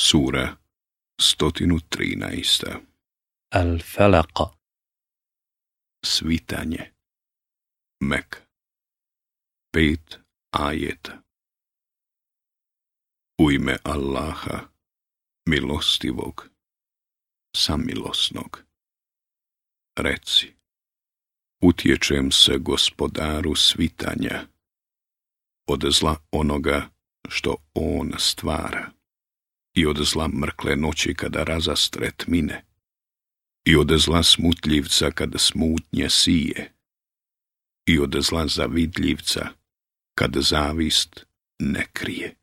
Sura 113. Al-Falaq Svitanje Mek Pet ajeta U ime Allaha, milostivog, samilosnog. Reci, utječem se gospodaru svitanja od zla onoga što on stvara i od zla mrkle noći kada razastre mine, i od zla smutljivca kada smutnje sije, i od zla zavidljivca kad zavist ne krije.